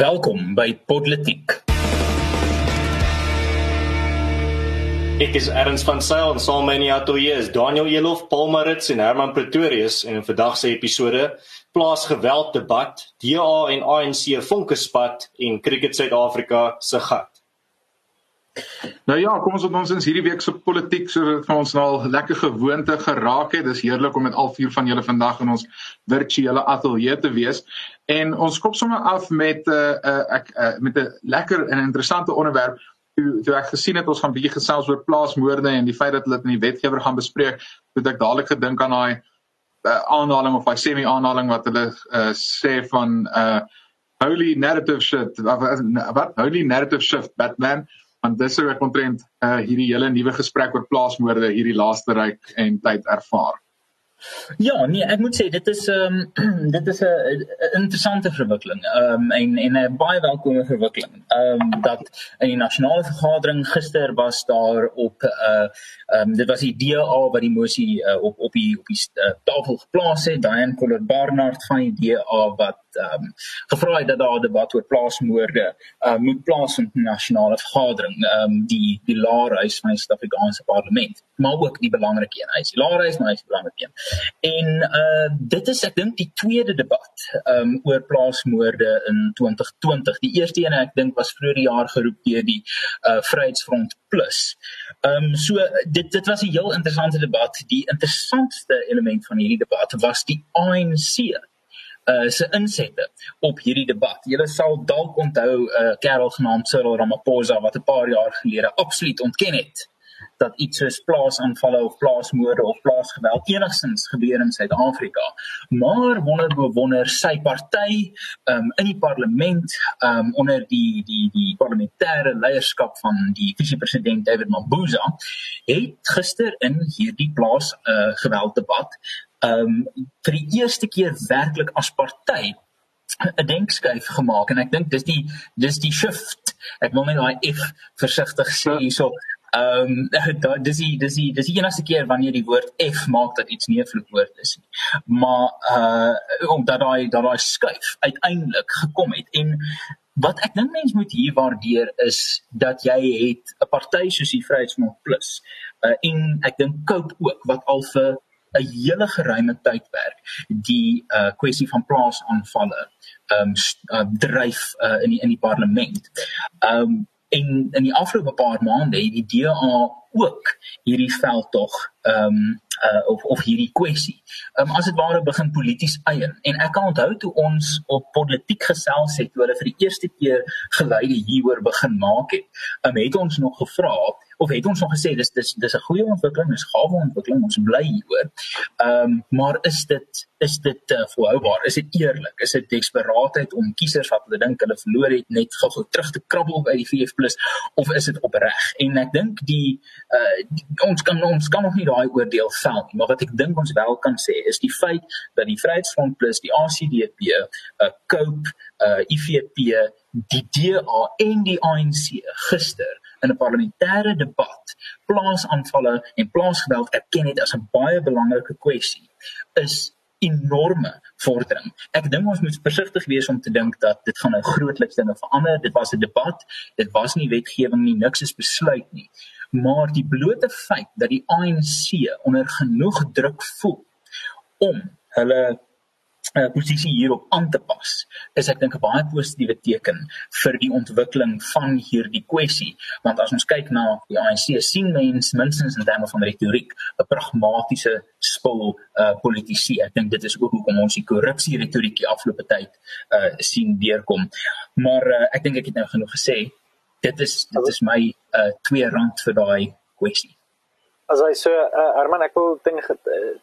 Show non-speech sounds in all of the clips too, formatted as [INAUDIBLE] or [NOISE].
Welkom by Podletiek. Ek is Erns van Sail en saam met my atoe is Daniel Elof, Paul Marits en Herman Pretorius en in vandag se episode plaas geweld debat, DA en ANC vonkespad en Cricket Suid-Afrika se gat. Nou ja, kom ons op ons in hierdie week se politiek sodat vir ons nou al lekker gewoonte geraak het. Dis heerlik om met al vier van julle vandag in ons virtuele ateljee te wees. En ons kop sommer af met 'n uh, uh, ek uh, met 'n lekker en interessante onderwerp. Toe, toe ek gesien het ons gaan bietjie gesels oor plaasmoorde en die feit dat hulle dit in die wetgewer gaan bespreek, het ek dadelik gedink aan daai uh, aanhaling of daai semi-aanhaling wat hulle uh, sê van uh holy narrative shift wat, wat holy narrative shift Batman want dis hoe ek omtrent uh, hierdie hele nuwe gesprek oor plaasmoorde hierdie laaste ryk en tyd ervaar. Ja, nee, ek moet sê dit is ehm um, [CLEARS THROAT] dit is 'n interessante verwikkeling. Ehm um, en en 'n baie welkome verwikkeling. Ehm um, dat in die nasionale vergadering gister was daar op 'n uh, ehm um, dit was die DA wat die mosie uh, op op die op die uh, tafel geplaas het, Diane Collard Barnard van die DA wat ehm um, gevra het dat daar 'n debat oor plaasmoorde uh, moet plaasvind in nasionale vergadering, ehm um, die die laerhuis van die Suid-Afrikaanse parlement, maar ook die belangrike een, hy is die laerhuis, maar hy is die belangrike een. En uh dit is ek dink die tweede debat um oor plaasmoorde in 2020. Die eerste een ek dink was vroeër die jaar geroep deur die uh Vryheidsfront Plus. Um so dit dit was 'n heel interessante debat. Die interessantste element van hierdie debat was die ANC uh se insette op hierdie debat. Julle sal dalk onthou 'n uh, kerel genaamd Cyril Ramaphosa wat 'n paar jaar gelede absoluut ontken het dat iets soos plaasaanvalle of plaasmoorde of plaasgeweld enigstens gebeur in Suid-Afrika. Maar wonder bewonder sy party um, in die parlement um, onder die die die parlementêre leierskap van die visiepresident David Mabuza het gister in hierdie plaas uh, geweld debat um, vir die eerste keer werklik as party 'n denkskuif gemaak en ek dink dis die dis die shift. Ek wil net daai F versigtig sê hierso. Ehm [LAUGHS] um, dis die dis die dis die enigste keer wanneer die woord F maak dat iets nie 'n vloekwoord is nie. Maar uh omdat daai daai skuif uiteindelik gekom het. En wat ek dink mense moet hier waardeer is dat jy het 'n party soos die Vryheidsfront Plus uh en ek dink Cope ook wat al vir 'n hele geruime tydperk die uh kwessie van plaasaanvalle um, uh, dryf uh, in die in die parlement. Um, en in die afgelope paar maande het die DA ook hierdie veld tog um, uh, of of hierdie kwessie. Um, as dit ware begin polities eien en ek kan onthou toe ons op politiek gesels het toe hulle vir die eerste keer geleide hieroor begin maak het. Um, het ons nog gevra of het ons nog gesê dis dis dis 'n goeie ontwikkeling, dis gawe ontwikkeling, ons bly hieroor. Ehm um, maar is dit is dit uh, volhoubaar? Is dit eerlik? Is dit desperaatheid om kiesers wat hulle dink hulle verloor het net gou-gou terug te krabbel by die VF+ of is dit opreg? En ek dink die, uh, die ons kan ons kan nog nie daai oordeel vel nie, maar wat ek dink ons wel kan sê is die feit dat die Vryheidsfront Plus, die ACDP, uh, Cope, uh, IFP, die DA en die ANC gister in 'n parlementêre debat plaasaanvalle en plaasgeweld erken het as 'n baie belangrike kwessie is enorme vordering. Ek dink ons moet versigtig wees om te dink dat dit gaan nou grootliks dinge verander. Dit was 'n debat, dit was nie wetgewing nie, niks is besluit nie. Maar die blote feit dat die ANC onder genoeg druk voel om hulle uh, posisie hierop aan te pas is ek dink 'n baie positiewe teken vir die ontwikkeling van hierdie kwessie. Want as ons kyk na die ANC sien mens minstens in terme van retoriek 'n pragmatiese spul uh, politisie ek dink dit is ook hoekom ons die korrupsie retoriek die afgelope tyd uh, sien deurkom. Maar uh, ek dink ek het nou genoeg gesê. Dit is dit is my uh, twee rand vir daai kwessie As hy so uh, Herman ek wil ten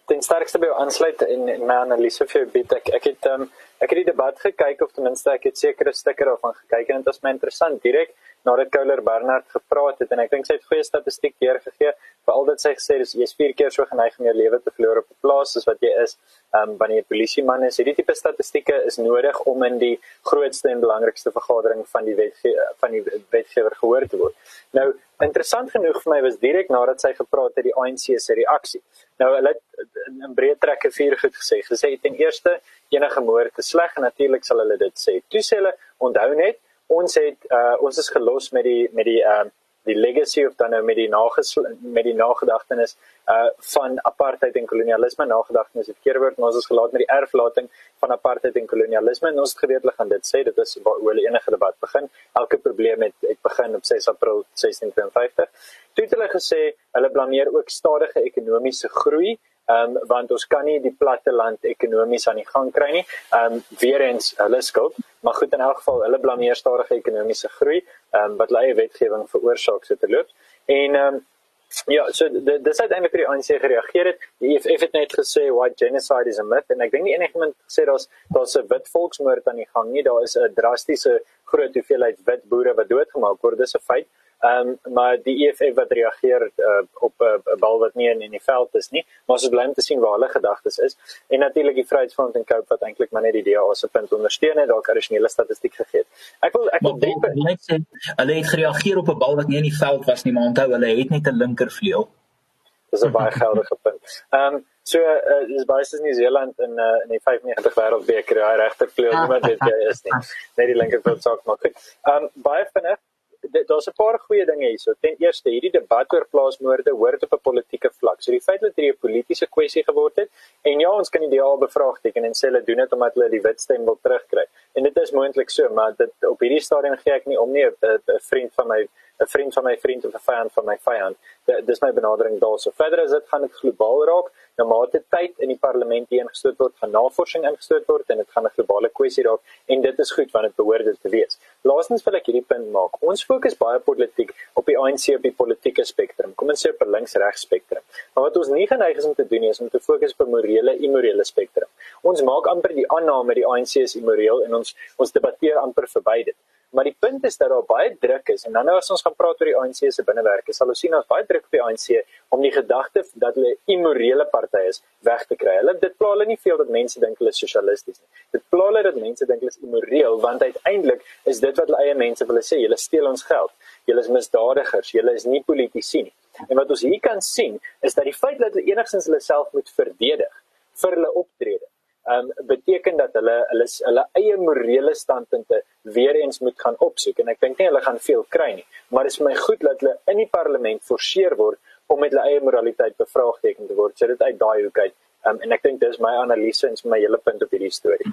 ten sterkste by jou aansluit en, en my analise vir jou bied. Ek ek het um, ek het die debat gekyk of ten minste ek het sekere stukke daarvan gekyk en dit was my interessant. Direk nadat Kouler Barnard gepraat het en ek dink sy het goeie statistiek deurgegee veral dit sy gesê dis jy's vier keer so geneig om jou lewe te verloor op 'n plaas as wat jy is um, wanneer jy polisieman is. Hierdie tipe statistieke is nodig om in die grootste en belangrikste vergadering van die wetgewer van die wetgewer gehoor te word. Nou interessant genoeg vir my was direk nadat sy gepraat het die ANC se reaksie. Nou hulle het in breë trekke vier goed gesê. Gesê ten eerste enige moord te sleg. En natuurlik sal hulle dit sê. Toe sê hulle onthou net ons het uh, ons is gelos met die met die uh, die legacy of dan nou met die met die nagedagtenis uh van apartheid en kolonialisme. Nagedagtenis het keer word ons is gelaat met die erflating van apartheid en kolonialisme. En ons het geweet hulle gaan dit sê dit is waar hulle enige debat begin. Elke probleem het het begin op 6 April 1652 toe het hulle gesê hulle blameer ook stadige ekonomiese groei um, want ons kan nie die platte land ekonomies aan die gang kry nie. Ehm um, weer eens hulle skuld, maar goed in elk geval hulle blameer stadige ekonomiese groei, ehm um, wat hulle eie wetgewing veroorsaak so te loop. En ehm um, Ja, so dis uiteindelik vir die ANC gereageer het. Die EFF het net gesê white genocide is a myth en ek dink nie enigiemand sê daar's daar's 'n wit volksmoord aan die gang nie. Daar is 'n drastiese groot hoeveelheid wit boere wat doodgemaak word. Dis 'n feit. Ehm um, maar die EFF wat reageer uh, op 'n uh, bal wat nie in, in die veld is nie, maar ons bly om te sien waar hulle gedagtes is. En natuurlik die Vryheidsfront en Cope wat eintlik maar net die DA se punt ondersteun het, dalk addisionele statistiek gegee het. Ek wil ek wil dink sê hulle het gereageer op 'n bal wat nie in die veld was nie, maar onthou hulle het net 'n linkervleuel. Dis 'n baie geldige [LAUGHS] punt. Ehm um, so uh, dis baie soos New Zealand in uh, in die 95 wêreldbeker, hy regtervleuel, niemand weet wie hy is nie. Net die linkervleuel saak maak. Ehm um, baie vinnig daar's 'n paar goeie dinge hierso. Ten eerste, hierdie debat oor plaasmoorde hoort op 'n politieke vlak. So die feit dat dit 'n politieke kwessie geword het en ja, ons kan die DA bevraagteken en sê hulle doen dit omdat hulle die wit stem wil terugkry. En dit is moontlik so, maar dit op hierdie stadium gee ek nie om nie 'n vriend van my 'n vriend van my vriend of 'n vyand van my vyand. Dis my benadering daarso. Verder is dit gaan dit globaal raak. Nou maar dit tyd in die parlement ingestoot word, gaan navorsing ingestoot word en dit gaan 'n globale kwessie raak en dit is goed want dit behoort dit te wees. Laastens wil ek hierdie punt maak. Ons fokus baie politiek op die ANC op die politieke spektrum. Kom ons sê op 'n links-regs spektrum. Maar wat ons nie geneig is om te doen nie is om te fokus op 'n morele immorele spektrum. Ons maak amper die aanname die ANC is immoreel en ons ons debatteer amper verby dit. Maar die punt is dat daar baie druk is en dan nou as ons gaan praat oor die ANC se binnewerke, sal ons sien daar's baie druk op die ANC om die gedagte dat hulle immorele party is weg te kry. Hulle dit pla hulle nie veel dat mense dink hulle is sosialisties nie. Dit pla hulle dat mense dink hulle is immoreel want uiteindelik is dit wat hulle eie mense wil sê, julle steel ons geld. Julle is misdadigers, julle is nie politici nie. En wat ons hier kan sien is dat die feit dat hulle enigstens hulle self moet verdedig vir hulle optrede um, beteken dat hulle hulle hulle eie morele standpunte weer eens moet gaan opsoek. En ek dink nie hulle gaan veel kry nie maar dit is vir my goed dat hulle in die parlement forceer word om met hulle eie moraliteit bevraagteken te word. So dit uit daai hoek uit. Um, en ek dink dis my analise en my hele punt op hierdie storie.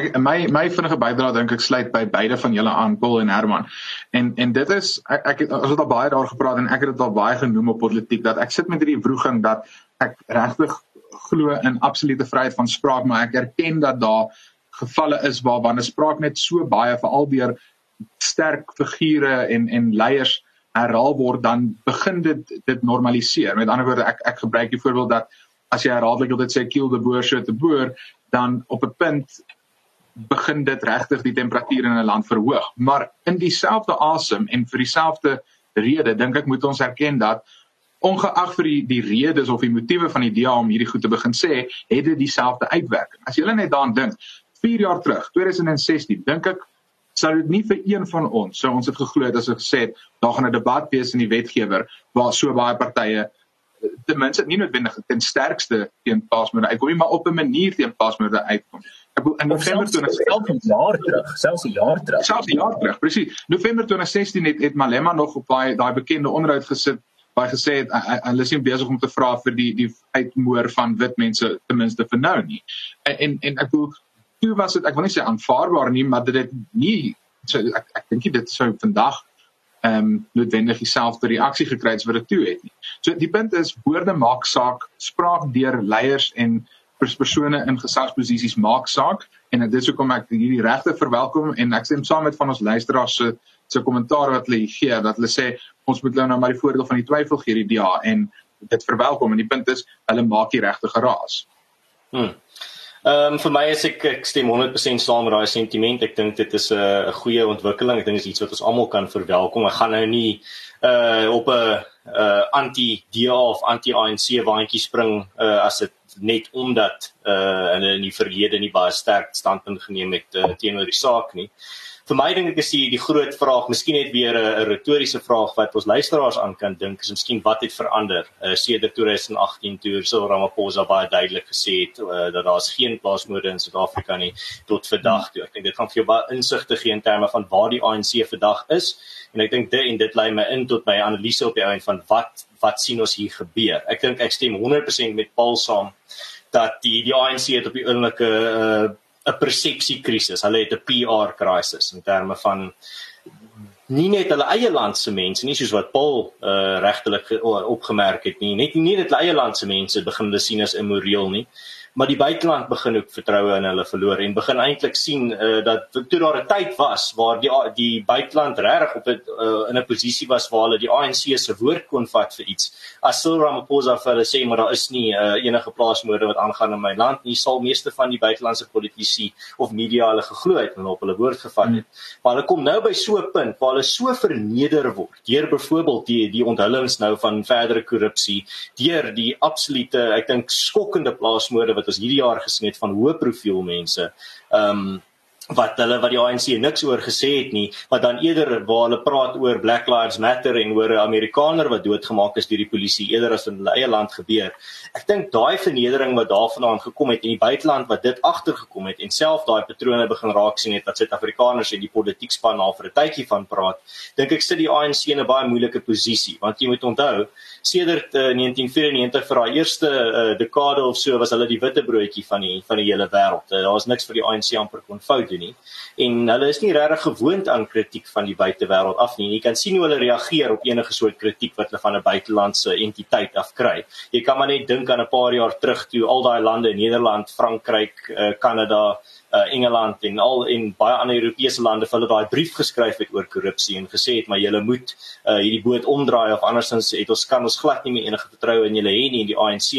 Ek my my vinnige bydrae dink ek sluit by beide van julle aan Paul en Herman. En en dit is ek ek het ons het al baie daar gepraat en ek het dit al baie genoem op politiek dat ek sit met hierdie wroging dat ek regtig glo in absolute vryheid van spraak, maar ek erken dat daar gevalle is waar wanneer spraak net so baie veral deur sterk figure en en leiers herhaal word, dan begin dit dit normaliseer. Met ander woorde, ek ek gebruik die voorbeeld dat as jy herhaaldelik dit sê kill the boer so te boer, dan op 'n punt begin dit regtig die temperatuur in 'n land verhoog. Maar in dieselfde asem en vir dieselfde rede dink ek moet ons erken dat ongeag vir die die redes of die motiewe van die DA om hierdie goed te begin sê, het dit dieselfde uitwerking. As jy net daaraan dink, 4 jaar terug, 2016, dink ek sou dit nie vir een van ons sou ons het geglo het as ek gesê het daar gaan 'n debat wees in die wetgewer waar so baie partye ten minste nie noodwendig ten sterkste teen pasmoorde uitkom nie, maar op 'n manier teen pasmoorde uitkom. Ek in November 2016 jaar terug, selfs 'n jaar terug. Selfs 'n jaar terug, presies. November 2016 het, het Malema nog op daai daai bekende onderhoud gesit baie gesê het hulle is nie besig om te vra vir die die uitmoor van wit mense ten minste vir nou nie. En en, en ek bedoel toe was dit ek wil nie sê aanvaarbaar nie, maar dit het nie so ek ek dink dit sou vandag ehm um, noodwendig dieselfde reaksie gekry het wat dit toe het nie. So die punt is woorde maak saak, spraak deur leiers en persone in gesagsposisies maak saak en dit is hoekom ek hierdie regte verwelkom en ek stem saam met van ons luisteraars se se kommentaar wat hulle gee dat hulle sê ons moet nou maar die voordeel van die twyfel gee die DA en dit verwelkom en die punt is hulle maak die regte geraas. Hmm. Ehm um, vir my is ek ek stem 100% saam met daai sentiment. Ek dink dit is 'n uh, goeie ontwikkeling. Ek dink dit is iets wat ons almal kan verwelkom. Ek gaan nou nie uh op 'n uh anti-DA of anti-ANC waantjie spring uh as dit net omdat uh hulle in die verlede nie baie sterk standpunt geneem het uh, teenoor die saak nie. Vir my dink ek is die groot vraag, miskien net weer 'n retoriese vraag wat ons luisteraars aan kan dink, is miskien wat het verander uh, sedert 2018 toe Cyril Ramaphosa baie duidelik gesê het uh, dat daar's geen plaasmoorde in Suid-Afrika nie tot vandag toe. Ek dink dit gaan vir jou baie insigte gee in terme van waar die ANC vandag is en ek dink dit en dit lei my in tot my analise op die einde van wat wat sien ons hier gebeur. Ek dink ek stem 100% met Paul saam dat die die ANC het op die oomblike 'n uh, 'n persepsiekrisis. Hulle het 'n PR krisis in terme van nie net hulle eie land se mense nie soos wat Paul uh, regtelik opgemerk het nie. Net nie net hulle eie land se mense begin hulle sien as immoreel nie maar die buiteland begin ook vertroue in hulle verloor en begin eintlik sien uh, dat toe daar 'n tyd was waar die die buiteland regtig op 'n uh, in 'n posisie was waar hulle die ANC se woord kon vat vir iets. As Cyril Ramaphosa vir hulle sê maar daar is nie uh, enige plaasmoorde wat aangaan in my land nie, sal meeste van die buitelandse politici of media hulle geglo het en op hulle woord gevat het. Hmm. Maar hulle kom nou by so 'n punt waar hulle so verneder word deur byvoorbeeld die die onthullings nou van verdere korrupsie, deur die absolute ek dink skokkende plaasmoorde wat ons hierdie jaar gesien het van hoë profiel mense. Ehm um, wat hulle wat die ANC niks oor gesê het nie, wat dan eerder waar hulle praat oor Black Lives Matter en oor 'n Amerikaner wat doodgemaak is deur die polisie eerder as in hulle eie land gebeur. Ek dink daai vernedering wat daarvandaan gekom het in die buiteland wat dit agtergekom het en self daai patrone begin raak sien het wat Suid-Afrikaners en die politiek span na vir 'n tydjie van praat, dink ek sit die ANC in 'n baie moeilike posisie want jy moet onthou sedert uh, 1994 vir daai eerste uh, dekade of so was hulle die witte broodjie van die van die hele wêreld. Uh, daar was niks vir die ANC amper kon fout doen nie. En hulle is nie regtig gewoond aan kritiek van die buitewêreld af nie. Jy kan sien hoe hulle reageer op enige soort kritiek wat hulle van 'n buitelandse entiteit af kry. Jy kan maar net dink aan 'n paar jaar terug toe al daai lande, Nederland, Frankryk, uh, Kanada, uh, Engeland en al en baie ander Europese lande vir hulle daai brief geskryf het oor korrupsie en gesê het maar julle moet uh, hierdie boot omdraai of andersins het ons kan ons glad nie meer enige vertroue in julle hê nie in die ANC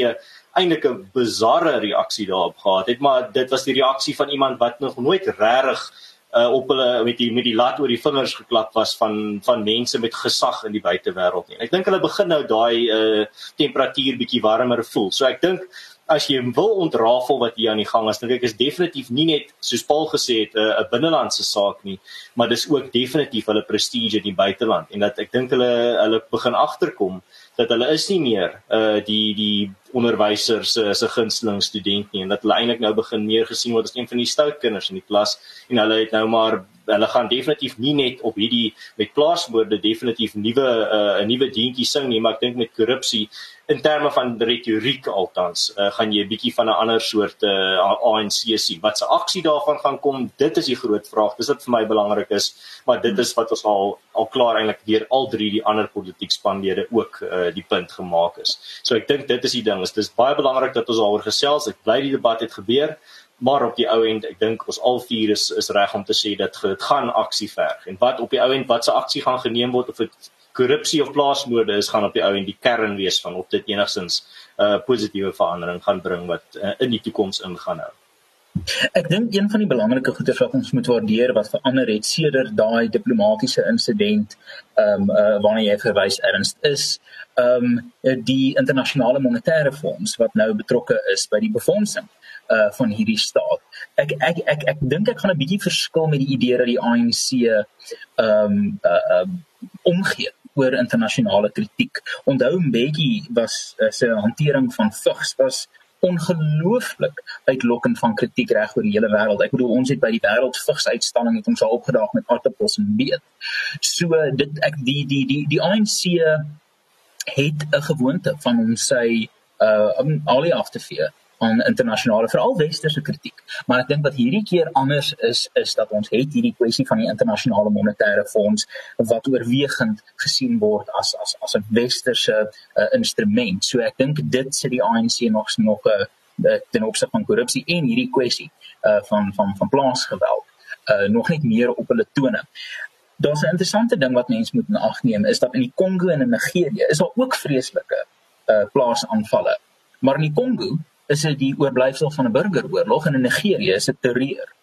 eintlik 'n bizarre reaksie daarop gehad het maar dit was die reaksie van iemand wat nog nooit regtig uh, op hulle met die met die lat oor die vingers geklap was van van mense met gesag in die buitewêreld nie. Ek dink hulle begin nou daai uh, temperatuur bietjie warmer voel. So ek dink as jy wil ontrafel wat hier aan die gang is, dink ek is definitief nie net soos Paul gesê het 'n 'n binnelandse saak nie, maar dis ook definitief hulle prestige in die buiteland en dat ek dink hulle hulle begin agterkom dat hulle is nie meer uh die die onderwysers se uh, se gunsteling student nie en dat hulle eintlik nou begin meer gesien word as een van die stout kinders in die klas en hulle het nou maar hulle gaan definitief nie net op hierdie met plaaswoorde definitief nuwe uh 'n nuwe deentjie sing nie maar ek dink met korrupsie in terme van retoriek altans uh, gaan jy 'n bietjie van 'n ander soort uh, ANC sien. Wat se aksie daarvan gaan kom, dit is die groot vraag. Dis wat vir my belangrik is, maar dit is wat ons al al klaar eintlik deur al drie die ander politiek spanlede ook uh, die punt gemaak is. So ek dink dit is die ding. Dit is baie belangrik dat ons daaroor gesels. Ek bly die debat het gebeur. Maar op die ou end, ek dink ons al vier is is reg om te sê dat dit gaan aksie verg. En wat op die ou end wat se aksie gaan geneem word of dit korrupsie of plaasmoorde is gaan op die ou en die kern wees van of dit enigstens 'n uh, positiewe verandering gaan bring wat uh, in die toekoms ingaan nou. Ek dink een van die belangrike goeie wat ons moet waardeer wat verander het sedert daai diplomatisiese insident ehm um, uh, waarna jy verwys erns is ehm um, die internasionale monetaire fonds wat nou betrokke is by die befondsing uh van hierdie staat. Ek ek ek ek dink ek gaan 'n bietjie verskil met die idee dat die ANC ehm um, uh, uh omgee oor internasionale kritiek. Onthou Mbeki was uh, sy hantering van vigs was ongelooflik uitlokkend van kritiek reg oor die hele wêreld. Ek bedoel ons het by die wêreld vigsuitstalling het ons al opgedaag met aardappels en beet. So dit ek die die die die ANC het 'n gewoonte van om sy uh olie af te vee aan internasionale veral westerse kritiek. Maar ek dink wat hierdie keer anders is is dat ons het hierdie kwessie van die internasionale monetaire fonds wat oorwegend gesien word as as as 'n westerse uh, instrument. So ek dink dit sit die ANC nog nog 'n uh, uh, ten opsigte van korrupsie en hierdie kwessie uh, van van van plaasgeweld uh, nog net meer op hulle tone. Daar's 'n interessante ding wat mense moet in ag neem is dat in die Kongo en in Nigerië is daar ook vreeslike uh, plaasaanvalle. Maar in die Kongo is dit die oorblyfsel van 'n burgeroorlog en in Nigerië is dit terreur.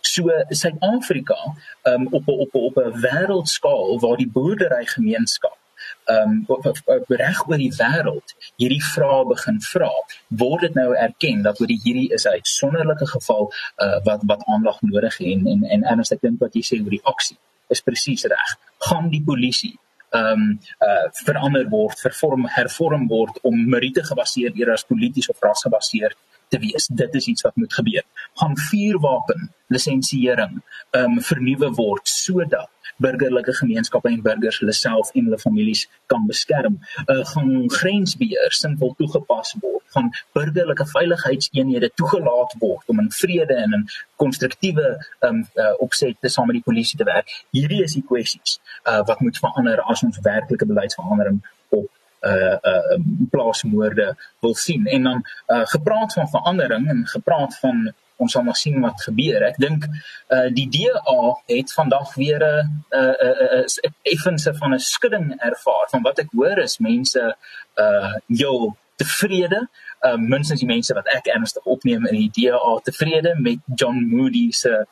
So Suid-Afrika um, op op op 'n wêreldskaal waar die boerdery gemeenskap ehm um, reg oor die wêreld hierdie vrae begin vra, word dit nou erken dat oor hierdie is 'n uitsonderlike geval uh, wat wat aandag nodig het en en, en ernstig dink wat jy sê oor die aksie is presies reg. Gaan die polisie ehm um, uh verander word, vervorm, hervorm word om meriete gebaseer eerder as polities of ras gebaseer te wees. Dit is iets wat moet gebeur. Gaan vuurwapen lisensiering ehm um, vernuwe word sodat burgerlike gemeenskappe en burgers hulle self en hulle families kan beskerm. Uh gaan grensbeheer simpel toegepas word. Gaan burgerlike veiligheidseenhede toegelaat word om in vrede en in konstruktiewe um uh, opsette saam met die polisie te werk. Hierdie is die kwessies uh wat moet verander as ons werklike beleidsverandering op uh uh plaasmoorde wil sien en dan uh gepraat van verandering en gepraat van ons sal maar sien wat gebeur. Ek dink uh die DA het vandag weer 'n 'n 'n 'n effense van 'n skudding ervaar. Van wat ek hoor is mense uh heel tevrede, uh minstens die mense wat ek ernstig opneem in die DA tevrede met John Moody se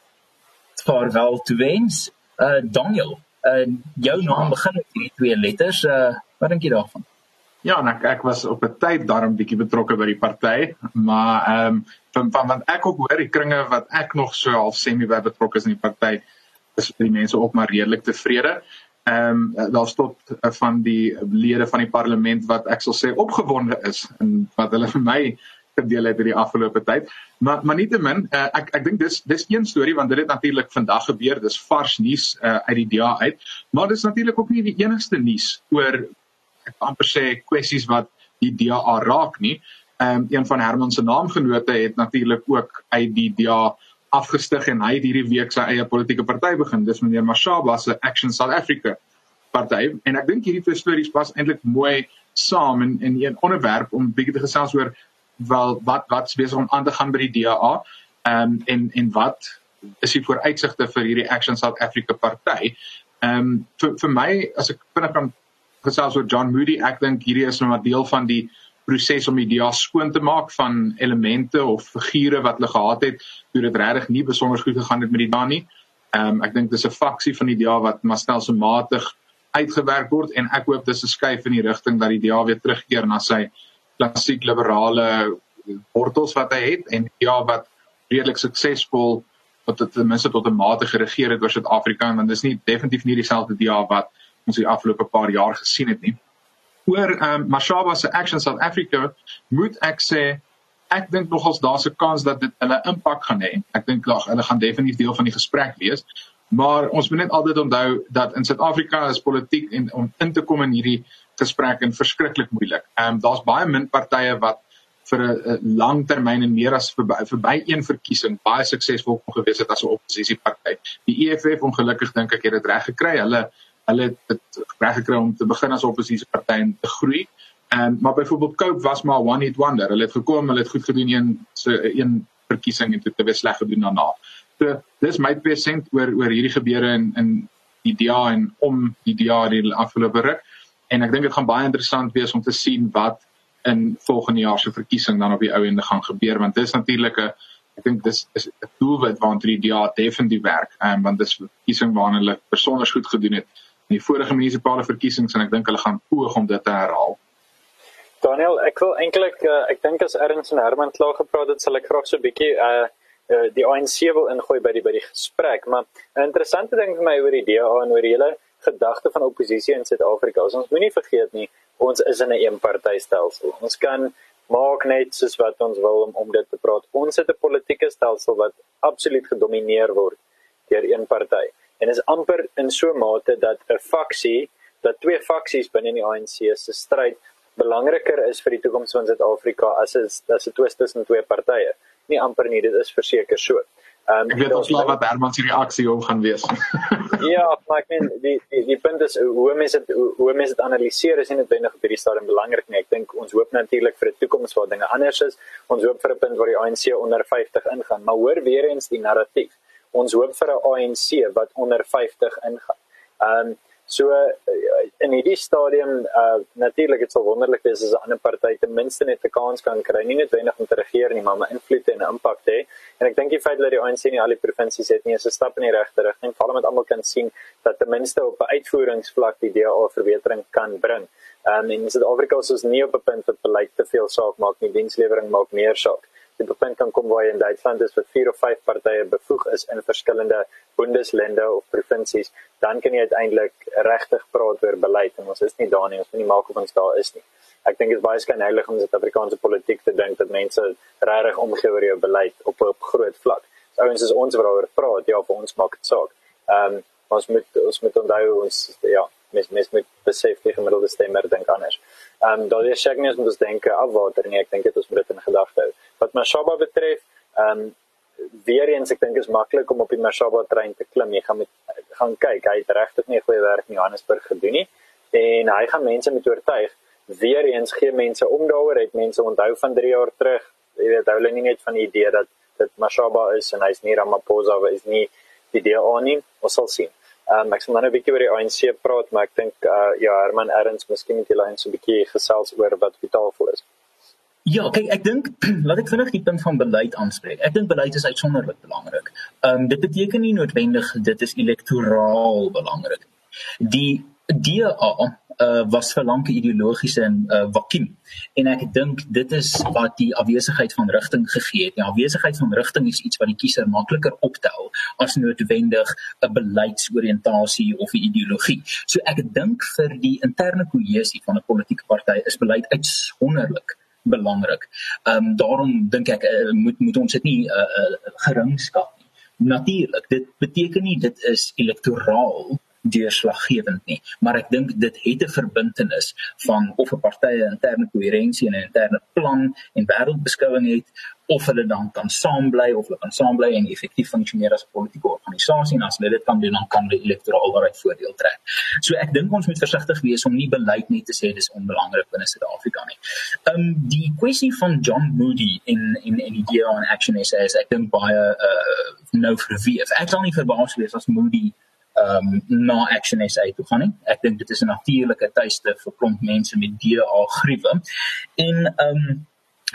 vaarwel toe wens. Uh Daniel, uh jou naam begin met twee letters. Uh wat dink jy daarvan? Ja, en ek ek was op 'n tyd daarom bietjie betrokke by die party, maar ehm um, van, van want ek ook hoor die kringe wat ek nog so half semi by betrokke is in die party, is die mense ook maar redelik tevrede. Ehm um, daar's tot uh, van die lede van die parlement wat ek sal sê opgewonde is en wat hulle vir my gedeel het in die afgelope tyd. Maar maar nietemin, uh, ek ek dink dis dis een storie want dit het natuurlik vandag gebeur. Dis vars nuus uh, uit die DA uit. Maar dis natuurlik ook nie die enigste nuus oor ek amper sê kwessies wat die DA raak nie. Ehm um, een van Herman se naamgenote het natuurlik ook uit die DA afgestig en hy het hierdie week sy eie politieke party begin. Dis meneer Mashaba se Action South Africa party en ek dink hierdie twee stories pas eintlik mooi saam in in 'n onderwerp om bietjie te gesels oor wel wat wat's besig om aan te gaan by die DA. Ehm um, en en wat is die vooruitsigte vir hierdie Action South Africa party? Ehm um, vir vir my as ek vinnig kan gesels oor John Moody. Ek dink hierdie is nou 'n deel van die proses om die DA skoon te maak van elemente of figure wat hulle gehad het toe dit regtig nie besonder goed gegaan het met die DA nie. Ehm um, ek dink dis 'n faksie van die DA wat maar stelselmatig uitgewerk word en ek hoop dis 'n skuif in die rigting dat die DA weer terugkeer na sy klassiek liberale wortels wat hy het en ja wat redelik suksesvol wat dit ten minste tot 'n mate geregeer het oor Suid-Afrika want dis nie definitief nie dieselfde DA wat ons die afgelope paar jaar gesien het nie. Oor ehm um, Mashaba se Action South Africa moet ek sê ek dink nogals daar's 'n kans dat dit hulle impak gaan hê. Ek dink lag hulle gaan definitief deel van die gesprek wees. Maar ons moet net altyd onthou dat in Suid-Afrika is politiek en om in te kom in hierdie gesprek en verskriklik moeilik. Ehm um, daar's baie min partye wat vir 'n lang termyn en meer as verby verby een verkiesing baie suksesvol kon gewees het as 'n oppositiepartyt. Die EFF ongelukkig dink ek het dit reg gekry. Hulle hulle het dit reg gekry om te begin as oppositie party en te groei. En maar byvoorbeeld Cope was maar one hit wonder. Hulle het gekom, hulle het goed gedoen een se een verkiesing en toe te weer sleg gedoen daarna. So dis my persent oor oor hierdie gebeure in in die DA en om die DA die afgelope ruk. En ek dink dit gaan baie interessant wees om te sien wat in volgende jaar se verkiesing dan op die ou ende gaan gebeur want dis natuurlik 'n ek dink dis is 'n doelwit waarna die DA definitief werk. Ehm um, want dis 'n verkiesing waarna hulle persoonlik goed gedoen het in die vorige munisipale verkiesings en ek dink hulle gaan poog om dit te herhaal. Daniel, ek wil eintlik uh, ek dink as Erns en Herman klaar gepraat het, sal ek graag so 'n bietjie uh die ANC wil ingooi by die by die gesprek, maar 'n interessante ding vir my oor die DA en oor die hele gedagte van oppositie in Suid-Afrika. Ons moenie vergeet nie, ons is in 'n eenpartytelsel. Ons kan maak net soos wat ons wil om om dit te praat. Ons het 'n politieke stelsel wat absoluut gedomeineer word deur een party en is amper in so mate dat 'n faksie dat twee faksies binne die ANC se stryd belangriker is vir die toekoms van Suid-Afrika as is as 'n twist tussen twee partye. Nie amper nie, dit is verseker so. Um, ek weet ons maar wat Herman se reaksie op gaan wees. [LAUGHS] ja, maar ek meen die die die punt is hoe mense dit hoe mense dit analiseer is nie noodwendig op hierdie stadium belangrik nie. Ek dink ons hoop natuurlik vir 'n toekoms waar dinge anders is. Ons hoop vir 'n punt waar die ANC onder 50 ingaan, maar hoor weer eens die narratief ons hoop vir 'n ANC wat onder 50 ingaan. Ehm um, so uh, in hierdie stadium uh natuurlik dit sou wonderlik wees as 'n ander party ten minste net 'n kans kan kry, nie noodwendig om te regeer nie, maar 'n invloed en impak te hê. En ek dink die feit dat die ANC nie al die provinsies het nie, is 'n stap in die regte rigting. Veral met almal kan sien dat ten minste op 'n uitvoeringsvlak die DA verbetering kan bring. Um, en in Suid-Afrika is ons nie op 'n punt wat beleid te veel saak maak nie, dienslewering maak meer saak. Dit 'n punt kan kom waar in Duitsland is vir 4 of 5 partye bevoeg is in verskillende bundeslande of provinsies, dan kan jy uiteindelik regtig praat oor beleid en ons is nie daar nie, ons moet nie maak of ons daar is nie. Ek dink dit is baie skynheilig om Suid-Afrikaanse politiek te dink dat mense regtig omgee oor jou beleid op 'n groot vlak. So ouens is ons wat daaroor praat, ja, vir ons maak dit saak. Ehm um, ons moet ons moet onthou ons ja, mes mes met besef die gemiddelde stemmer dink anders. Ehm um, daar is seker nie ons dink afwater nie, ek dink dit ons moet dit in gedagte hou. Wat Mashaba betref, ehm um, weer eens ek dink is maklik om op die Mashaba trein te klim. Jy gaan met gaan kyk, hy het regtig nie goeie werk in Johannesburg gedoen nie en hy gaan mense met oortuig. Weer eens gee mense om daaroor, het mense onthou van 3 jaar terug. Jy weet, hulle nie net van die idee dat dit Mashaba is en hy's nie Ramaphosa is nie die aan nie. Ons sal sien. Ehm um, ek sal nou 'n bietjie oor die ANC praat, maar ek dink uh ja, Herman Erns, miskien moet jy lyn so 'n bietjie gesels oor wat tafel is. Ja, kyk, ek dink [CLEARS THROAT] laat ek vinnig die punt van beleid aanspreek. Ek dink beleid is uitsonderlik belangrik. Ehm um, dit beteken nie noodwendig dit is elektoraal belangrik. Die DA uh, was vir lank 'n ideologiese uh, vakuum en ek dink dit is wat die afwesigheid van rigting gegee het. Die afwesigheid van rigting is iets wat die kiezer makliker optel as noodwendig 'n beleidsoriëntasie of 'n ideologie. So ek dink vir die interne kohesie van 'n politieke party is beleid uitsonderlik belangrik. Ehm um, daarom dink ek uh, moet moet ons dit nie uh, uh, geringskat nie. Natuurlik, dit beteken nie dit is elektoraal deurslaggewend nie maar ek dink dit het 'n verbintenis van of 'n party 'n interne koherensie en 'n interne plan en wêreldbeskouing het of hulle dan kan saambly of hulle kan saambly en effektief funksioneer as 'n politieke organisasie en as hulle dit kan doen dan kan hulle elektoraal daaruit voordeel trek. So ek dink ons moet versigtig wees om nie beleid net te sê dis onbelangrik binne Suid-Afrika nie. Ehm um, die kwessie van John Moody in in in die DA on Action SAS ek dink baie uh nou vir wie ek sal nie verbaas wees as Moody ehm um, na Action SA toe gaan nie. Ek dink dit is 'n natuurlike tuiste vir klomp mense met DA griewe. En ehm um,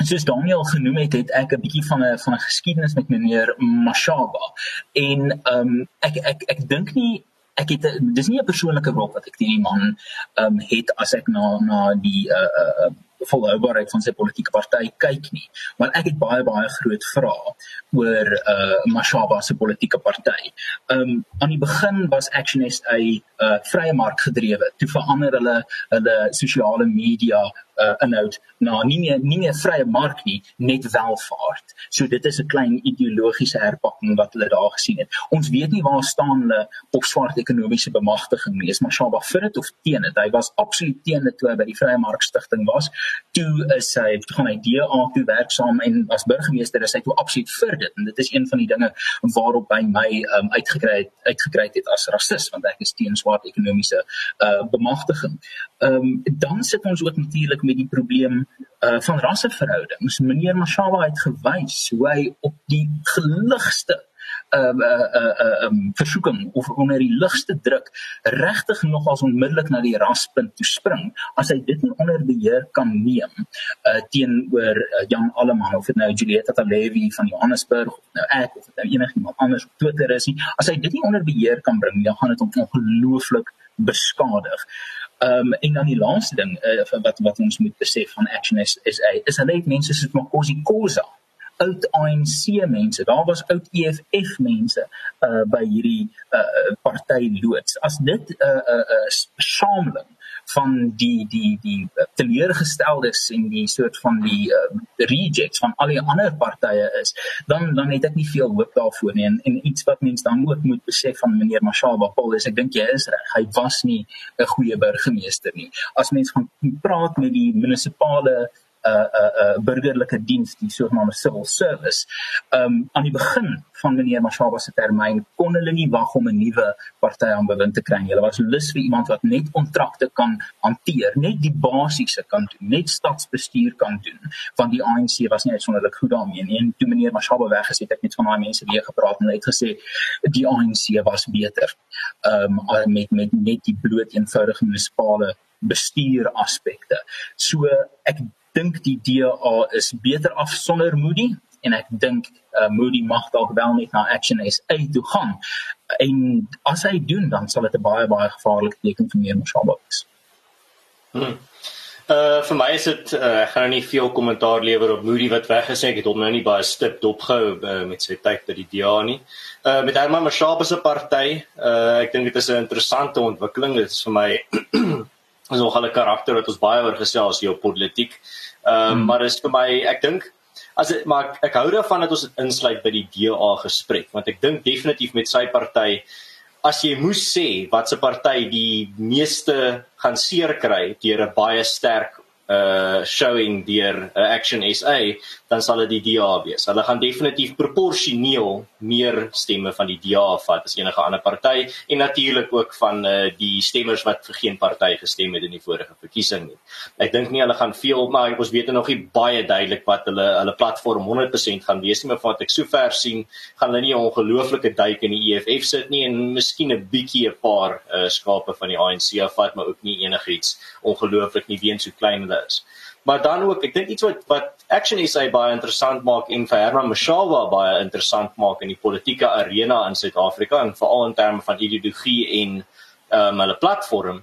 soos Daniel genoem het, het ek 'n bietjie van 'n van 'n geskiedenis met meneer Mashaba. En ehm um, ek ek ek dink nie ek het dis nie 'n persoonlike wrok wat ek teen die man ehm um, het as ek na na die uh uh volhoubaarheid van sy politieke party kyk nie. Maar ek het baie baie groot vrae oor uh Mashaba se politieke party. Um aan die begin was Action SA uh vrye mark gedrewe. Toe verander hulle hulle sosiale media uh inhoud na nie meer nie meer vrye mark nie, net welvaart. So dit is 'n klein ideologiese herpakking wat hulle daar gesien het. Ons weet nie waar staan hulle op swart ekonomiese bemagtiging nie. Is Mashaba vir dit of teen dit? Hy was absoluut teen dit toe hy by die vrye mark stigting was toe is hy toe gaan hy DA toe werksaam en as burgemeester is hy toe absoluut vir dit en dit is een van die dinge waarop hy my um, uitgekry het uitgekry het as rasis want ek is teen swart ekonomiese uh, bemagtiging. Ehm um, dan sit ons ook natuurlik met die probleem uh, van rasseverhoudings. Meneer Mashaba het gewys hoe hy op die geligste uh, uh, uh, uh, um, versoeking of onder die ligste druk regtig nog as onmiddellik na die raspunt toe spring as hy dit nie onder beheer kan neem uh, teenoor uh, Jan Alleman of dit nou Julieta Talevi van Johannesburg of nou ek of nou enigiemand anders op Twitter is nie as hy dit nie onder beheer kan bring dan gaan dit hom ongelooflik beskadig. Ehm um, en dan die laaste ding uh, wat wat ons moet besef van Action is is hy is hulle het mense soos Makosi Khoza oud ANC mense. Daar was oud EFF mense uh by hierdie uh party loods. As dit 'n uh, 'n uh, uh, sameling van die die die teleurgesteldes en die soort van die uh, rejects van al die ander partye is dan dan het ek nie veel hoop daarvoor nie en, en iets wat mense dan ook moet besef van meneer Mashaba Paul is ek dink jy is reg hy was nie 'n goeie burgemeester nie as mense gaan praat met die munisipale 'n uh, 'n uh, uh, burgerlike diens, die sogenaamde civil service. Um aan die begin van meneer Mashaba se termyn kon hulle nie wag om 'n nuwe party aan bewind te kry nie. Hulle was lus vir iemand wat net kontrakte kan hanteer, net die basiese kan doen, net stadsbestuur kan doen. Want die ANC was nie uitsonderlik goed daarmee nie. En toe meneer Mashaba weg is, het ek met van daai mense weer gepraat en hulle het gesê die ANC was beter. Um met met net die bloot eenvoudige munisipale bestuur aspekte. So ek dink die DA is beter af sonder Moody en ek dink uh, Moody mag dalk wel net na Action SA toe gaan. en as hy doen dan sal dit 'n baie baie gevaarlike teken vir meer Mashaba wees. Hmm. Uh vir my is dit uh, ek gaan nou nie veel kommentaar lewer op Moody wat weggesê het hom nou nie baie stip dopgehou uh, met sy tyd by die DA nie. Uh met Herman Mashaba se party, uh ek dink dit is 'n interessante ontwikkeling. Dit is vir my [CLEARS THROAT] is nogal 'n karakter wat ons baie oor gesels hier op politiek. Ehm um, hmm. maar is vir my ek dink as dit maar ek, ek hou daarvan dat ons dit insluit by die DA gesprek want ek dink definitief met sy party as jy moes sê wat se party die meeste gaan seer kry deur 'n baie sterk uh showing deur uh, Action SA dan sal dit die DA wees. Hulle gaan definitief proporsioneel meer stemme van die DA vat as enige ander party en natuurlik ook van uh die stemmers wat vir geen party gestem het in die vorige verkiesing nie. Ek dink nie hulle gaan veel maar ons weet nog nie baie duidelik wat hulle hulle platform 100% gaan wees nie, maar wat ek sover sien, gaan hulle nie 'n ongelooflike duik in die EFF sit nie en miskien 'n bietjie 'n paar uh skape van die ANC afvat, maar ook nie enigiets ongelooflik nie weens hoe klein hulle is. Maar dan ook, ek dink iets wat wat Action SA baie interessant maak en vir Herman Mashaba baie interessant maak in die politieke arena in Suid-Afrika en veral in terme van ideologie en um, hulle platform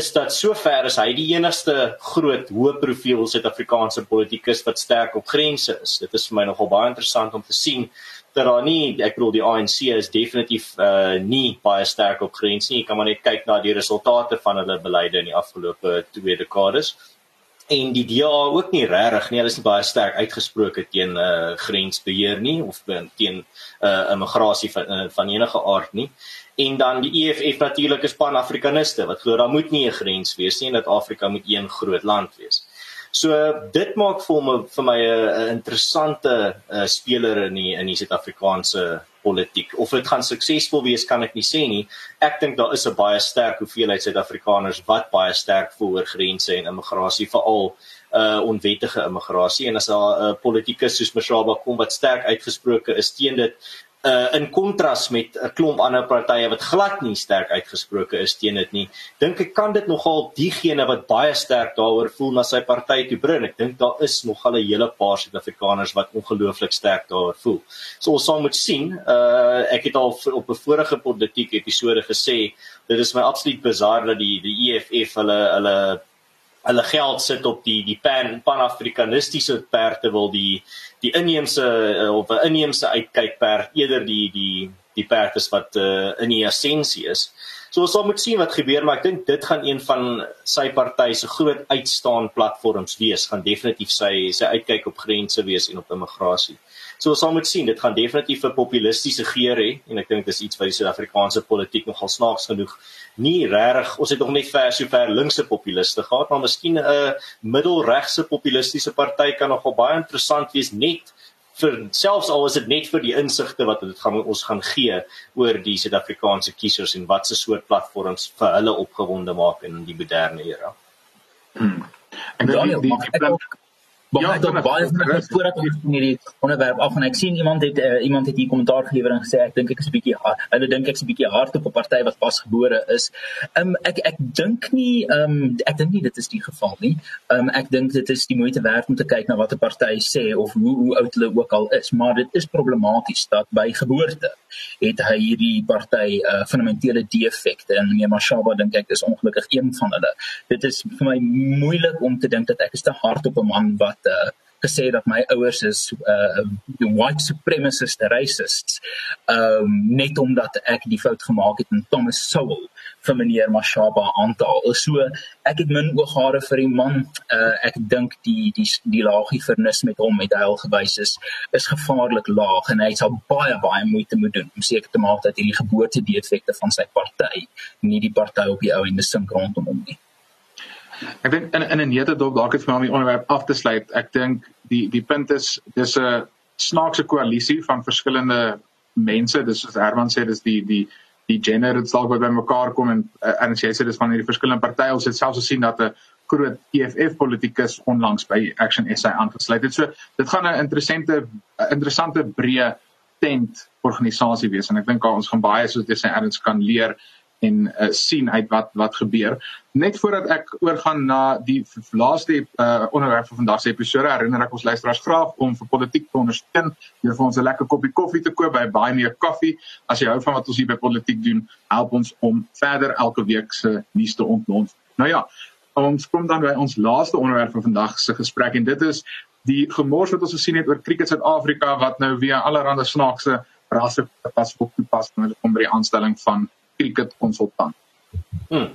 is dat sover is hy die enigste groot hoë profiel Suid-Afrikaanse politikus wat sterk op grense is. Dit is vir my nogal baie interessant om te sien dat daar nie ek bedoel die ANC is definitief uh nie baie sterk op grense nie. Jy kan maar net kyk na die resultate van hulle beleide in die afgelope twee dekades en die DA ook nie regtig nie. Hulle is nie baie sterk uitgesproke teen uh grensbeheer nie of teen uh immigrasie van uh, van enige aard nie. En dan die EFF natuurlik is pan-afrikaniste wat glo daar moet nie 'n grens wees nie en dat Afrika moet een groot land wees. So dit maak vir my vir my 'n interessante uh, speler in die in die Suid-Afrikaanse politiek. Of dit gaan suksesvol wees kan ek nie sê nie. Ek dink daar is 'n baie sterk hoeveelheid Suid-Afrikaners wat baie sterk voel oor grense en immigrasie veral uh onwettige immigrasie en as daar 'n uh, politikus soos Mashaba kom wat sterk uitgesproke is teen dit uh in kontras met 'n klomp ander partye wat glad nie sterk uitgesproke is teen dit nie. Dink ek kan dit nogal diegene wat baie sterk daaroor voel na sy party toe bring. Ek dink daar is nogal 'n hele paar Suid-Afrikaners wat ongelooflik sterk daaroor voel. So ons sal moet sien. Uh ek het al op 'n vorige politieke episode gesê dit is my absoluut bizar dat die die EFF hulle hulle hulle geld sit op die die pan panafrikanistiese perde wil die die inheemse uh, of 'n inheemse uitkykperd eerder die die die perd is wat uh, in die essensie is. So ons sal moet sien wat gebeur, maar ek dink dit gaan een van sy party se groot uitstaan platforms wees, gaan definitief sy sy uitkyk op grense wees en op immigrasie. So ons sal moet sien, dit gaan definitief 'n populistiese geur hê en ek dink dis iets wat die Suid-Afrikaanse politiek nogal snaaks genoeg nie regtig ons het nog net ver so ver linkse populiste gehad, maar miskien 'n middelregse populistiese party kan nogal baie interessant wees net vir selfs al is dit net vir die insigte wat dit gaan ons gaan gee oor die Suid-Afrikaanse kiesers en wat se soort platforms vir hulle opgewonde maak in die moderne era. Hmm. En dan die, die, die, die, Maar ja, ek baie vinnig voordat ons van hierdie onderwerp af en ek sien iemand het uh, iemand het hier kommentaar gelewer en gesê ek dink ek is 'n bietjie hulle dink ek's 'n bietjie hard op 'n party wat pasgebore is. Ehm um, ek ek dink nie ehm um, ek dink nie dit is die geval nie. Ehm um, ek dink dit is die moeite werd om te kyk na wat 'n party sê of hoe hoe oud hulle ook al is, maar dit is problematies dat by geboorte het hy hierdie party uh, fundamentele defekte en meneer Mashaba dink ek is ongelukkig een van hulle. Dit is vir my moeilik om te dink dat ek is te hard op 'n man wat uh, gesê dat my ouers is uh white supremacist racists um net omdat ek die fout gemaak het in Thomas Sowell vir meneer Mashaba aantal. So ek het min ooghare vir die man. Uh ek dink die die die laagie vernis met hom met hy al gewys is is gevaarlik laag en hy sal baie baie moeite moet doen om seker te maak dat hierdie geboortedefekte van sy party nie die party op die ou en die sink rondom hom nie. Ek dink in in 'n netedop dalk het vir my om die onderwerp af te sluit. Ek dink die die punt is dis 'n snaakse koalisie van verskillende mense. Dis soos Herman sê dis die die die gender het dalk by mekaar kom en uh, en as jy sê dis van hierdie verskillende partye. Ons het selfs gesien dat 'n groot EFF politikus onlangs by Action SA aangesluit het. So dit gaan 'n interessante interessante breë tent organisasie wees en ek dink ons gaan baie soos jy sê erns kan leer en uh, sien uit wat wat gebeur. Net voordat ek oorgaan na die laaste uh, onderwerp van vandag se episode, herinner ek ons luisteraars graag om vir politiek te ondersteun deur vir ons 'n lekker koppie koffie te koop by Buy Me a Coffee. As jy hou van wat ons hier by politiek doen, help ons om verder elke week se nuus te ontlont. Nou ja, ons kom dan by ons laaste onderwerp van vandag se gesprek en dit is die gemors wat ons gesien het oor Cricket Suid-Afrika wat nou weer allerlei snaakse rasse pas op toepas om by die aanstelling van cricket konsultant. Hmm.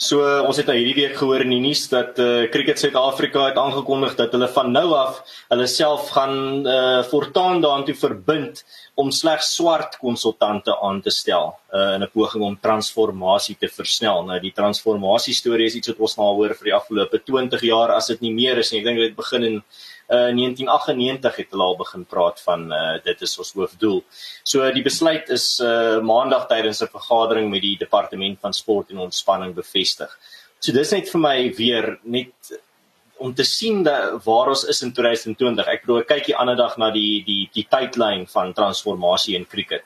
So uh, ons het nou hierdie week gehoor in die nuus dat eh uh, Cricket Suid-Afrika het aangekondig dat hulle van nou af hulle self gaan eh uh, voortaan daartoe verbind om slegs swart konsultante aan te stel uh, in 'n poging om transformasie te versnel. Nou die transformasie storie is iets wat ons nou hoor vir die afgelope 20 jaar as dit nie meer is nie. Ek dink dit begin in uh 1998 het hulle al begin praat van uh dit is ons hoofdoel. So die besluit is uh maandag tydens 'n vergadering met die departement van sport en ontspanning bevestig. So dis net vir my weer net om te sien dat waar ons is in 2020. Ek bedoel ek kyk hier ander dag na die die die tydlyn van transformasie in cricket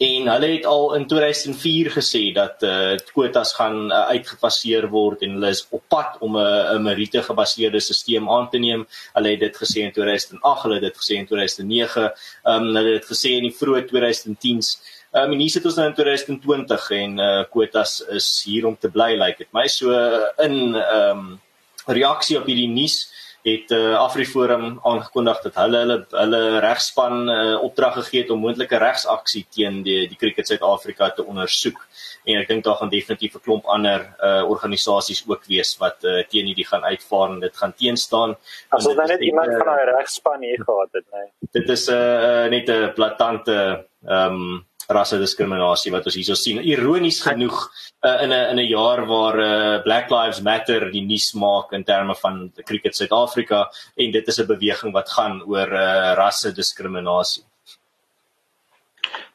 en hulle het al in 2004 gesê dat eh uh, kwotas gaan uh, uitgefaseer word en hulle is op pad om 'n 'n meriete gebaseerde stelsel aan te neem. Hulle het dit gesê in 2008, hulle het dit gesê in 2009, ehm um, hulle het dit gesê in die vroeë 2010s. Ehm um, en hier sit ons nou in 2020 en eh uh, kwotas is hier om te bly lyk like dit. My so in ehm um, reaksie op hierdie nuus het uh, Afriforum aangekondig dat hulle hulle hulle regspan uh, opdrag gegee het om moontlike regsaksie teen die die Cricket Suid-Afrika te ondersoek. En ek dink daar gaan definitief 'n klomp ander uh, organisasies ook wees wat uh, teen hierdie gaan uitvaar en dit gaan teenstaan. As ons net iemand van daai regspan hier gehad het, nee. Dit is 'n uh, net 'n blaatante ehm um, rassediskriminasie wat ons hierso sien. Ironies genoeg uh, in 'n in 'n jaar waar uh, Black Lives Matter die nuus maak in terme van die cricket Suid-Afrika en dit is 'n beweging wat gaan oor uh, rassediskriminasie.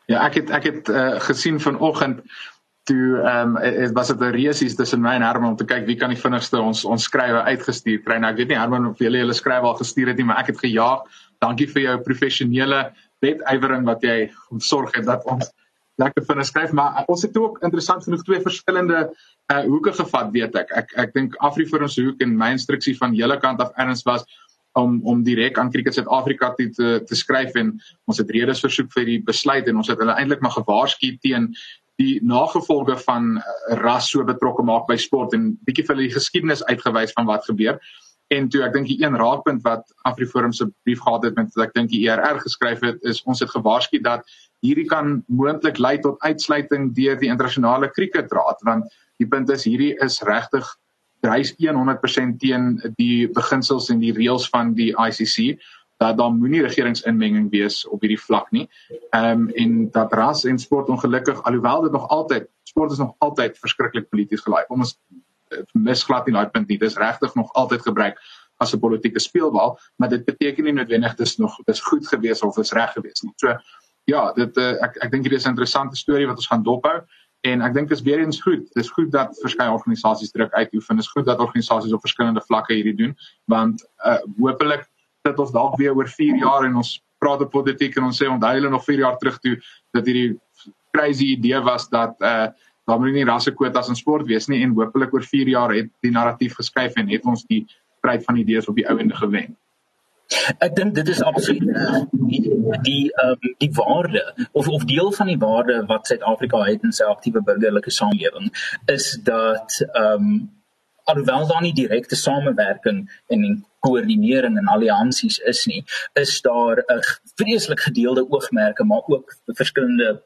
Ja, ek het ek het uh, gesien vanoggend toe ehm um, dit was dit 'n resies tussen my en Herman om te kyk wie kan die vinnigste ons ons skrywe uitgestuur kry. Nou ek weet nie Herman of jy julle skrywe al gestuur het nie, maar ek het gejaag. Dankie vir jou professionele wetywering wat jy sorg het dat ons lekker vinnig skryf maar ons het ook interessant genoeg twee verskillende uh, hoeke gevat weet ek. Ek ek dink Afriforum se hoek en my instruksie van julle kant af erns was om om direk aan Cricket Suid-Afrika te, te te skryf en ons het redes versoek vir die besluit en ons het hulle eintlik maar gewaarsku teen die nagevolge van uh, ras so betrokke maak by sport en bietjie vir hulle die geskiedenis uitgewys van wat gebeur En toe ek dink die een raakpunt wat Afriforum se brief gehad het met wat ek dink die ERR geskryf het is ons het gewaarsku dat hierdie kan moontlik lei tot uitsluiting deur die internasionale kriketraad want die punt is hierdie is regtig dryf 100% teen die beginsels en die reëls van die ICC dat daar moenie regeringsinmenging wees op hierdie vlak nie. Ehm um, en dat ras en sport ongelukkig alhoewel dit nog altyd sport is nog altyd verskriklik polities gelaai. Ons misglad nie daai punt nie. Dis regtig nog altyd gebruik as 'n politieke speelbal, maar dit beteken nie noodwendig dis nog dis goed gewees of is reg gewees nie. So ja, dit uh, ek ek dink hier is 'n interessante storie wat ons gaan dophou en ek dink dit is weer eens goed. Dis goed dat verskeie organisasies druk uitoefen. Dis goed dat organisasies op verskillende vlakke hierdie doen, want uh hopelik dat ons dalk weer oor 4 jaar en ons praat op politiek en ons sê onthou hulle nog 4 jaar terug toe dat hierdie crazy idee was dat uh daar moet nie rassekwotas in sport wees nie en hopelik oor 4 jaar het die narratief geskuif en het ons die stryd van idees op die ou ende gewen. Ek dink dit is absoluut die die um, die waarde of of deel van die waarde wat Suid-Afrika het in sy aktiewe burgerlike samelewing is dat ehm um, alhoewel daar nie direkte samewerking en koördinering en alliansies is nie, is daar 'n vreeslik gedeelde oogmerke maar ook verskillende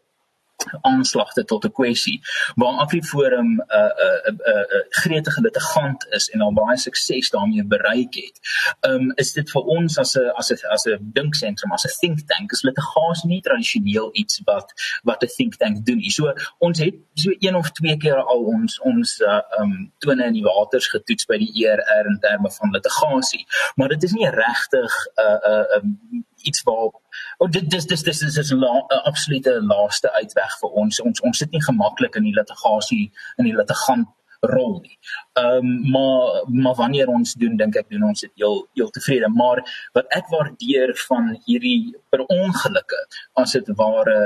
aanslagte tot 'n kwessie waar Afriforum 'n uh, 'n uh, 'n uh, uh, uh, gretige litigant is en al baie sukses daarmee bereik het. Um is dit vir ons as 'n as 'n as 'n dinksentrum, as 'n think tank, is litigasie nie tradisioneel iets wat wat 'n think tank doen nie. So ons het so een of twee keer al ons ons uh, um tone in die waters getoets by die ERR in terme van litigasie, maar dit is nie regtig 'n uh, 'n uh, um, iets waar Oh, dit dis dis dis is 'n la, absolute laaste uitweg vir ons. Ons ons sit nie gemaklik in die litigasie in die litigant rol nie. Ehm um, maar maar wanneer ons doen dink ek doen ons dit heel heel tevrede. Maar wat ek waardeer van hierdie per ongelukke as dit ware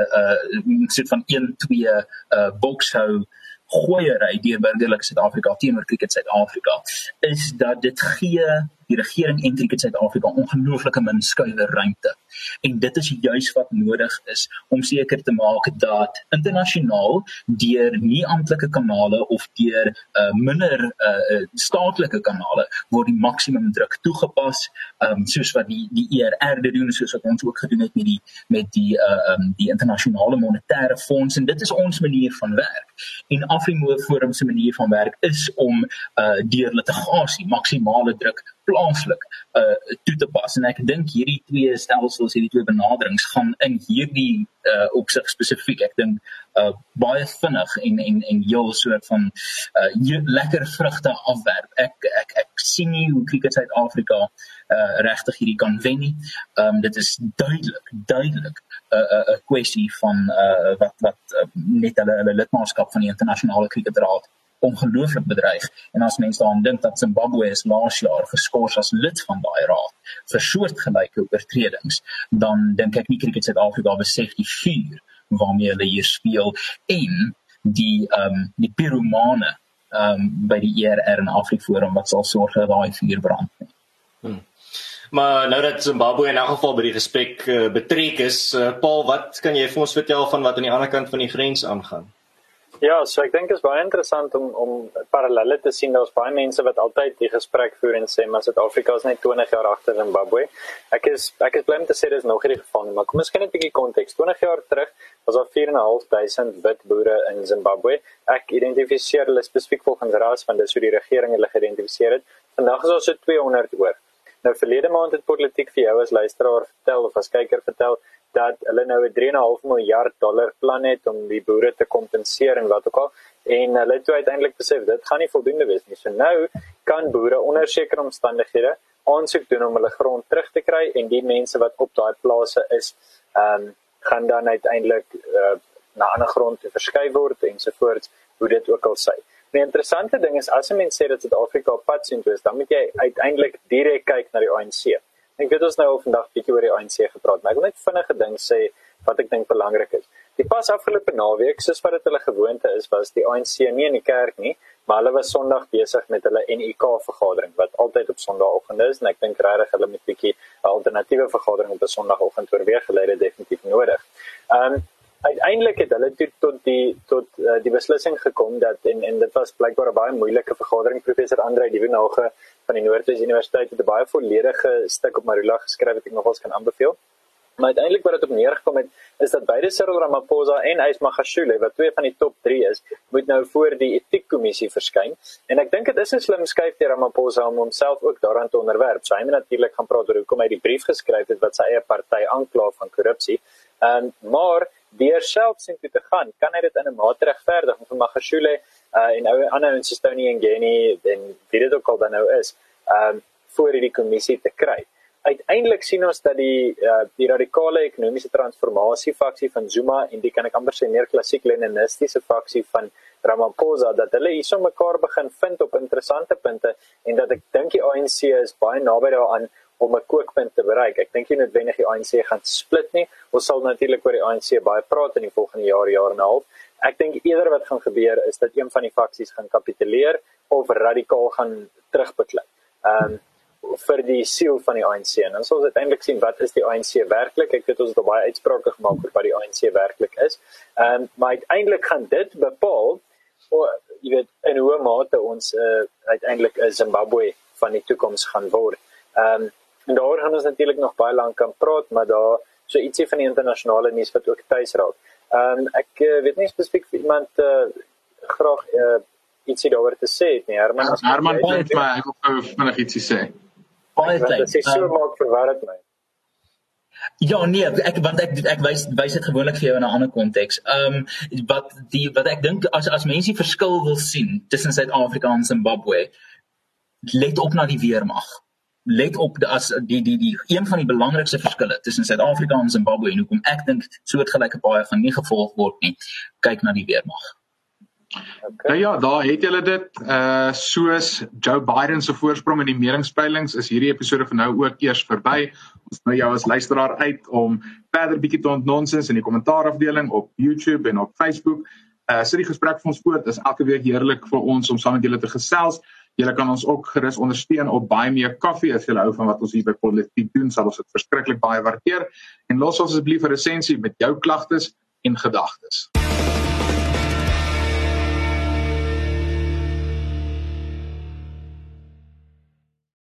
'n uh, soort van 1 2 uh boxhou gooiery deur burgerlike Suid-Afrika teenoor Cricket Suid-Afrika is dat dit gee die regering en Cricket Suid-Afrika ongelooflike min skuiwe ruimte. En dit is juis wat nodig is om seker te maak dat internasionaal deur nie amptelike kanale of deur uh, minder uh, staatlike kanale word die maksimum druk toegepas, um, soos wat die die ERR doen, soos wat ons ook gedoen het met die met die uh, um, die internasionale monetaire fonds en dit is ons manier van werk. En Afrimo Forum se manier van werk is om uh, deur litigasie maksimale druk plaaslik uh toe te pas. En ek dink hierdie twee stelsels hierdie twee benaderings gaan in hierdie uh opsig spesifiek ek dink uh baie vinnig en en en heel soort van uh lekker vrugte afwerp. Ek ek ek sien nie hoe Cricket Suid-Afrika uh regtig hierdie kan wen nie. Um dit is duidelik duidelik 'n uh, 'n uh, kwessie van uh wat wat uh, net hulle hulle lidmaatskap van die internasionale kriketraad ongelooflik bedreig. En as mense daaraan dink dat Zimbabwe is laas jaar geskort as lid van daai raad vir soortgelyke oortredings, dan dink ek nie Cricket Suid-Afrika besef die vuur waarmee hulle hier speel en die ehm um, die piromane ehm um, by die ERR en Afriforum wat sal sorg dat daai vuur brand nie. Hmm. Maar nou dat Zimbabwe in elk geval by die gesprek uh, betrek is, uh, Paul, wat kan jy vir ons vertel van wat aan die ander kant van die grens aangaan? Ja, so ek dink dit is baie interessant om om parallelle te sien. Daar's baie mense wat altyd die gesprek voer en sê maar Suid-Afrika is net 20 jaar agter Zimbabwe. Ek is ek is bly om te sê dis nog nie die geval nie, maar kom ons kyk net 'n bietjie konteks. 20 jaar terug was daar 4.500 wit boere in Zimbabwe. Ek identifiseer hulle spesifiek volgens ras want dis hoe die regering hulle geïdentifiseer het. Vandag is daar so 200 oor. Nou verlede maand het politiek vir jou as luisteraar vertel of as kyker vertel dat hulle nou 'n 3.5 miljard dollar plan het om die boere te kompenseer en wat ook al en hulle het uiteindelik besef dit gaan nie voldoende wees nie. So nou kan boere onder sekere omstandighede aansoek doen om hulle grond terug te kry en die mense wat op daai plase is, ehm um, gaan dan uiteindelik uh, na ander grond te verskuif word ensovoorts, hoe dit ook al sê. Die interessante ding is as 'n mens sê dat Suid-Afrika op pad sien toe is, dan moet jy uiteindelik direk kyk na die ANC. Ek weet ons nou al vandag bietjie oor die ANC gepraat, maar ek wil net vinnige ding sê wat ek dink belangrik is. Die pas afgelope naweek, soos wat dit hulle gewoonte is, was die ANC nie in die kerk nie, maar hulle was Sondag besig met hulle NUK vergadering wat altyd op Sondagoggend is en ek dink regtig hulle moet bietjie 'n alternatiewe vergadering op 'n Sondagoggend oorweeg, hulle het definitief nodig. Ehm um, uiteindelik het hulle toe tot die tot uh, die beslissing gekom dat en en dit was blykbaar 'n baie moeilike vergadering professor Andre Dievenage van die Noordwes Universiteit het 'n baie volledige stuk op Marula geskryf wat ek nogals kan aanbeveel. Maar uiteindelik wat dit op neergekom het is dat beide Cyril Ramaphosa en Ys Magashule wat twee van die top 3 is, moet nou voor die etiekkommissie verskyn. En ek dink dit is 'n slim skuif deur Ramaphosa om homself ook daaraan te onderwerp. Sy so, het natuurlik gaan praat oor hoekom hy die brief geskryf het wat sy eie party aankla van korrupsie. Ehm um, maar deur self sien toe te gaan, kan hy dit in 'n mate regverdig vir Magashule uh, en ou ander ons Tony en Geni en wie dit ook al dan nou is, ehm um, voor hierdie kommissie te kry. Uiteindelik sien ons dat die uh, die radikale ekonomiese transformasie faksie van Zuma en die kan ek amper sê meer klassiek leninistiese faksie van Ramaphosa dat hulle hierso mekaar begin vind op interessante punte en dat ek dink die ANC is baie naby daaraan om 'n kookpunt te bereik. Ek dink nie noodwendig die ANC gaan split nie. Ons sal natuurlik oor die ANC baie praat in die volgende jaar, jaar en 'n half. Ek dink eerder wat gaan gebeur is dat een van die faksies gaan kapituleer of radikaal gaan terugbeklei. Ehm um, vir die siel van die ANC. En dan sal ons uiteindelik sien wat is die ANC werklik. Ek weet ons het al baie uitsprake gemaak oor wat die ANC werklik is. Ehm um, maar uiteindelik gaan dit bepaal of jy weet in hoe mate ons uh, uiteindelik 'n Zimbabwe van die toekoms gaan word. Ehm um, En daar gaan ons natuurlik nog baie lank kan praat, maar daar so ietsie van die internasionale nuus wat ook tuis raak. Ehm um, ek uh, weet nie spesifiek vir iemand uh, graag uh, ietsie daaroor te sê het nie. Herman, as Herman point maar ek wil vinnig ietsie sê. Baie tyd. Dit is so um, maak verwar dit my. Ja nee, ek want ek ek wys wys dit gewoonlik vir jou in 'n ander konteks. Ehm um, wat die wat ek dink as as mense verskil wil sien tussen Suid-Afrika en Zimbabwe, let op na die weermag let op as die die die een van die belangrikste verskille tussen Suid-Afrika en Zimbabwe en hoekom ek dink soortgelyke baie gaan nie gevolg word nie. Kyk na die weermag. Okay. Nou ja, daar het julle dit. Uh soos Joe Biden se voorsprong in die meningspeilings is hierdie episode vir nou ook eers verby. Ons nou jou as luisteraar uit om verder bietjie te ontnonsens in die kommentaarafdeling op YouTube en op Facebook. Uh sit die gesprek vir ons voort. Dit is elke week heerlik vir ons om saam met julle te gesels. Julle kan ons ook gerus ondersteun op baie meer koffie as julle hou van wat ons hier by Politiek doen. Sal ons dit verskriklik baie waardeer. En los ons asseblief 'n resensie met jou klagtes en gedagtes.